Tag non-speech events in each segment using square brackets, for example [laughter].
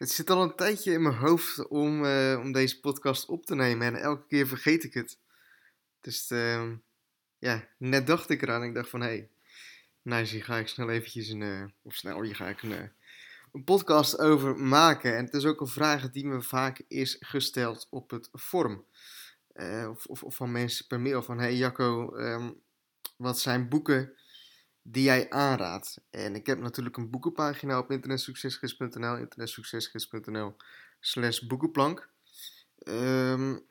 Het zit al een tijdje in mijn hoofd om, eh, om deze podcast op te nemen en elke keer vergeet ik het. Dus uh, ja, net dacht ik eraan. Ik dacht van hé, nou hier ga ik snel eventjes een, uh, of snel hier ga ik een, uh, een podcast over maken. En het is ook een vraag die me vaak is gesteld op het forum. Of, of, of, van mensen per mail van hey Jacco, um, wat zijn boeken die jij aanraadt. En ik heb natuurlijk een boekenpagina op internetsuccesgids.nl, internetsuccesgids.nl slash boekenplank. Um,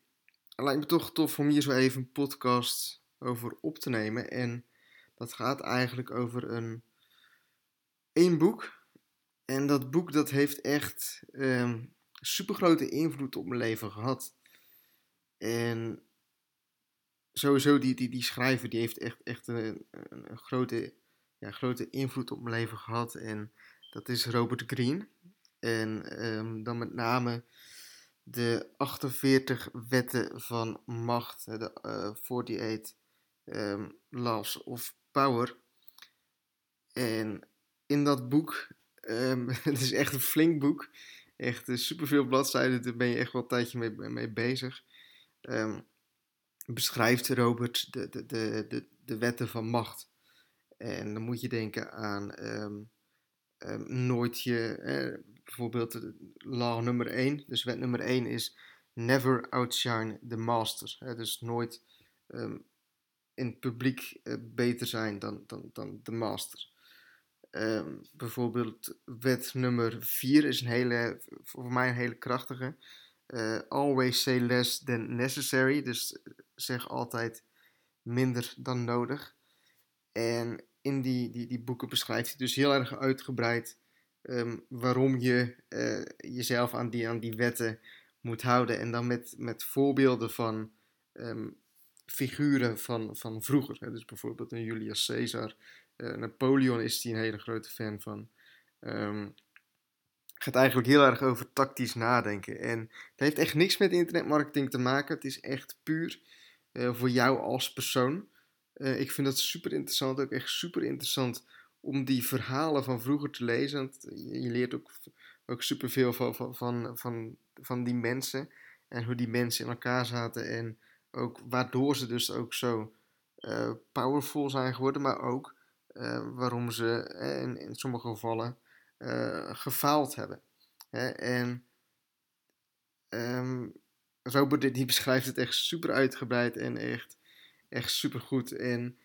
lijkt me toch tof om hier zo even een podcast over op te nemen. En dat gaat eigenlijk over een één boek. En dat boek dat heeft echt um, ehm, super grote invloed op mijn leven gehad. En sowieso die, die, die schrijver die heeft echt, echt een, een, grote, ja, grote invloed op mijn leven gehad. En dat is Robert Greene. En um, dan met name de 48 wetten van macht, de uh, 48 um, Laws of Power. En in dat boek, um, [laughs] het is echt een flink boek, echt superveel bladzijden, daar ben je echt wel een tijdje mee, mee bezig. Beschrijft Robert de, de, de, de, de wetten van macht. En dan moet je denken aan um, um, nooit je, eh, bijvoorbeeld law nummer 1. Dus wet nummer 1 is never outshine the master. Hè, dus nooit um, in het publiek uh, beter zijn dan, dan, dan de master. bijvoorbeeld wet nummer 4 is een hele, voor mij een hele krachtige. Uh, always say less than necessary. Dus zeg altijd minder dan nodig. En in die, die, die boeken beschrijft hij dus heel erg uitgebreid um, waarom je uh, jezelf aan die, aan die wetten moet houden. En dan met, met voorbeelden van um, figuren van, van vroeger. Hè. Dus bijvoorbeeld een Julius Caesar. Uh, Napoleon is hij een hele grote fan van. Um, gaat eigenlijk heel erg over tactisch nadenken. En het heeft echt niks met internetmarketing te maken. Het is echt puur uh, voor jou als persoon. Uh, ik vind dat super interessant, ook echt super interessant om die verhalen van vroeger te lezen. Je leert ook, ook superveel van, van, van, van, die mensen en hoe die mensen in elkaar zaten en ook waardoor ze dus ook zo uh, powerful zijn geworden, maar ook waarom ze in, in sommige gevallen gefaald hebben. Hè? En um, Robert die beschrijft het echt super uitgebreid en echt, echt super goed. En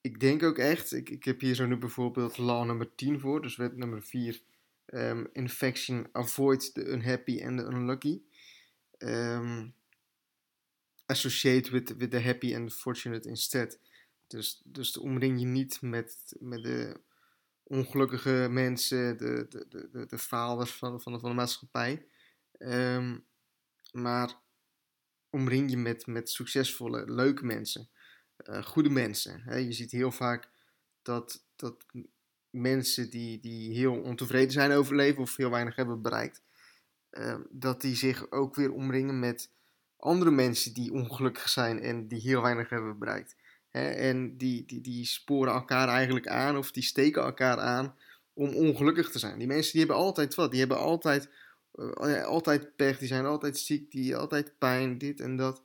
ik denk ook echt, ik, ik heb hier zo nu bijvoorbeeld law nummer 10 voor, dus wet nummer 4. Um, ehm, infection avoid the unhappy and the unlucky. Um, associate with, with the happy and the fortunate instead. Dus, dus omring je niet met, met de ongelukkige mensen, de, de, de, de, faalers van, van, de, van de maatschappij. Um, maar omring je met, met succesvolle, leuke mensen, uh, goede mensen. Hè? Je ziet heel vaak dat, dat mensen die, die heel ontevreden zijn over leven of heel weinig hebben bereikt, uh, dat die zich ook weer omringen met andere mensen die ongelukkig zijn en die heel weinig hebben bereikt. Hè? En die, die, die sporen elkaar eigenlijk aan of die steken elkaar aan om ongelukkig te zijn. Die mensen die hebben altijd wat, die hebben altijd altijd pech, die zijn altijd ziek, die altijd pijn, dit en dat.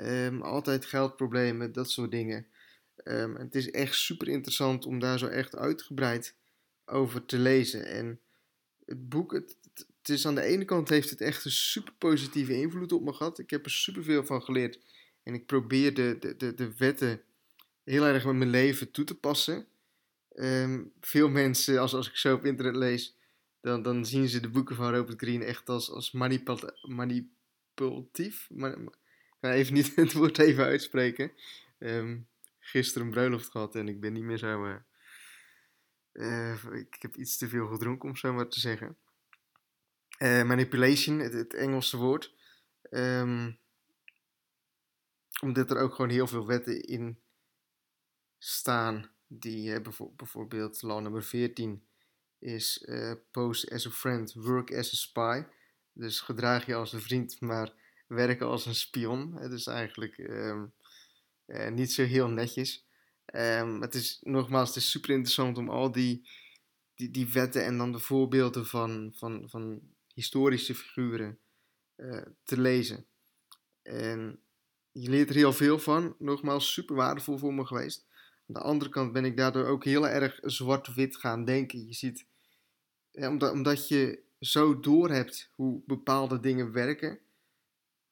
Um, altijd geldproblemen, dat soort dingen. Um, het is echt super interessant om daar zo echt uitgebreid over te lezen. En het boek, het, het, is aan de ene kant heeft het echt een super positieve invloed op me gehad. Ik heb er super veel van geleerd. En ik probeer de, de, de, de wetten heel erg met mijn leven toe te passen. Um, veel mensen, als, als ik zo op internet lees, dan, dan zien ze de boeken van Robert Greene echt als, als manipulatief. Maar, ik ga even niet [laughs] het woord even uitspreken. Um, gisteren een bruiloft gehad en ik ben niet meer zo. Uh, uh, ik heb iets te veel gedronken, om zo maar te zeggen. Uh, manipulation, het, Engelse woord. Um, omdat er ook gewoon heel veel wetten in staan. Die bijvoorbeeld law nummer 14 is uh, post as a friend, work as a spy. Dus gedraag je als een vriend, maar werken als een spion. Het is eigenlijk um, uh, niet zo heel netjes. Um, het is nogmaals, het is super interessant om al die, die, die wetten en dan de voorbeelden van, van, van historische figuren eh, te lezen. En je leert er heel veel van. Nogmaals, super waardevol voor me geweest. Aan de andere kant ben ik daardoor ook heel erg zwart-wit gaan denken. Je ziet, omdat, omdat je zo doorhebt hoe bepaalde dingen werken,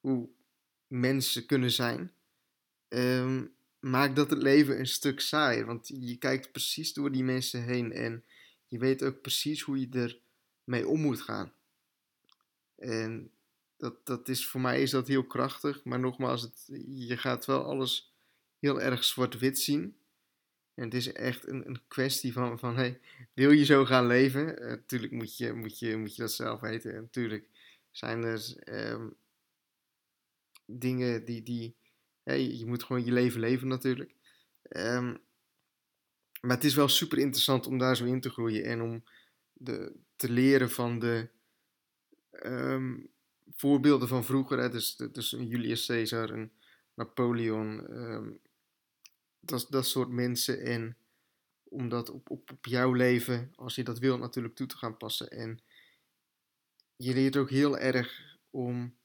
hoe mensen kunnen zijn, um, maakt dat het leven een stuk saaier. Want je kijkt precies door die mensen heen en je weet ook precies hoe je ermee om moet gaan. En dat, dat is, voor mij is dat heel krachtig, maar nogmaals, het, je gaat wel alles heel erg zwart-wit zien. En het is echt een, een kwestie van, van hey, wil je zo gaan leven? Natuurlijk eh, moet, je, moet, je, moet je dat zelf weten. En natuurlijk zijn er ehm, dingen die, die hey, je moet gewoon je leven leven natuurlijk. Um, maar het is wel super interessant om daar zo in te groeien en om de, te leren van de um, voorbeelden van vroeger. Hè? Dus, dus Julius Caesar, een Napoleon, dat, dat soort mensen. En om dat op, op, op jouw leven, als je dat wil, natuurlijk toe te gaan passen. En je leert ook heel erg om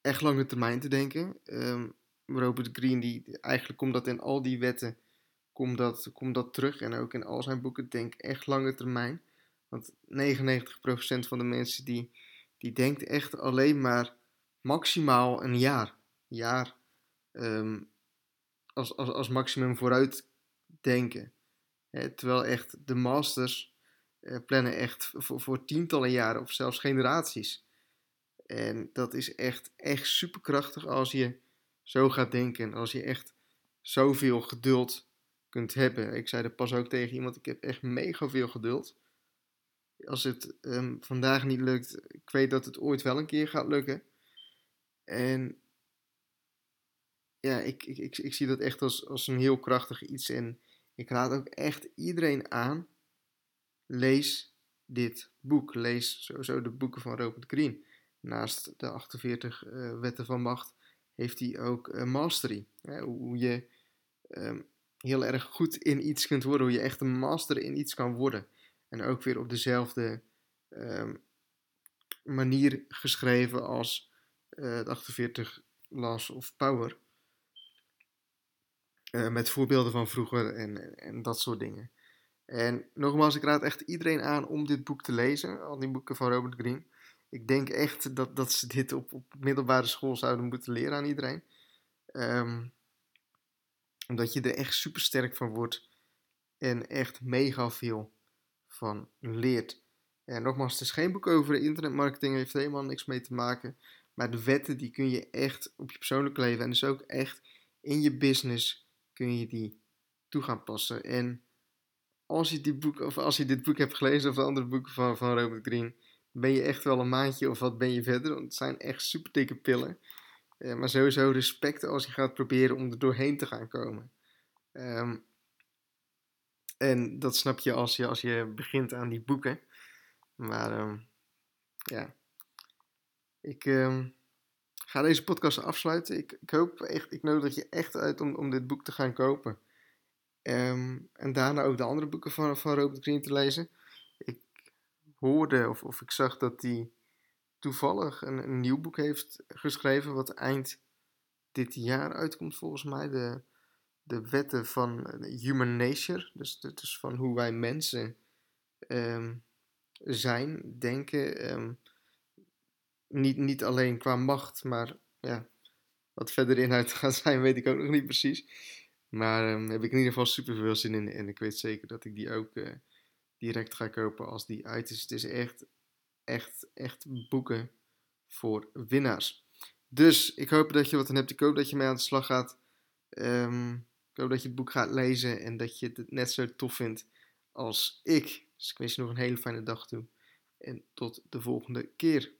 echt lange termijn te denken. Um, Robert Greene, die, eigenlijk komt dat in al die wetten komt dat, komt dat terug. En ook in al zijn boeken, denk echt lange termijn. Want 99% van de mensen die, die denkt echt alleen maar maximaal een jaar. jaar um, als, als, als maximum vooruit denken. terwijl echt de masters uh, plannen echt voor, tientallen jaren of zelfs generaties. En dat is echt, echt superkrachtig als je zo gaat denken. Als je echt zoveel geduld kunt hebben. Ik zei er pas ook tegen iemand, ik heb echt mega veel geduld. Als het um, vandaag niet lukt, ik weet dat het ooit wel een keer gaat lukken. En ja, ik, ik, ik, ik zie dat echt als, als een heel krachtig iets. En ik raad ook echt iedereen aan, lees dit boek. Lees sowieso de boeken van Robert Greene. Naast de 48 uh, eh, wetten van macht heeft hij ook mastery. Hoe je um, heel erg goed in iets kunt worden, hoe je echt een master in iets kan worden. En ook weer op dezelfde um, manier geschreven als uh, de 48 Laws of Power. Uh, met voorbeelden van vroeger en, en dat soort dingen. En nogmaals, ik raad echt iedereen aan om dit boek te lezen, al die boeken van Robert Greene. Ik denk echt dat, dat ze dit op, op middelbare school zouden moeten leren aan iedereen. Um, omdat je er echt super sterk van wordt en echt mega veel van leert. En nogmaals, het is geen boek over internetmarketing, heeft helemaal niks mee te maken. Maar de wetten die kun je echt op je persoonlijke leven en dus ook echt in je business kun je die toe gaan passen. En als je, die boek, of als je dit boek hebt gelezen of de andere boeken van, van Robert Greene, ben je echt wel een maandje of wat ben je verder. Want het zijn echt super dikke pillen. Uh, maar sowieso respect als je gaat proberen om er doorheen te gaan komen. Um, en dat snap je als je, als je begint aan die boeken. Maar um, ja, ik um, ga deze podcast afsluiten. Ik, ik hoop echt, ik nodig je echt uit om, om dit boek te gaan kopen. en daarna ook de andere boeken van, van Robert Greene te lezen. Ik hoorde of, of ik zag dat hij toevallig een, nieuw boek heeft geschreven, wat eind dit jaar uitkomt volgens mij. De, de wetten van human nature, dus, dus van hoe wij mensen um, zijn, denken. Um, niet, niet alleen qua macht, maar ja, wat verder inhoud gaat [laughs] zijn, weet ik ook nog niet precies. Maar um, heb ik in ieder geval super veel zin in en ik weet zeker dat ik die ook uh, direct ga kopen als die uit is. Het is echt echt, echt boeken voor winnaars. Dus ik hoop dat je wat aan hebt. Ik hoop dat je mee aan de slag gaat. Um, ik hoop dat je het boek gaat lezen en dat je het net zo tof vindt als ik. Dus ik wens je nog een hele fijne dag toe. En tot de volgende keer.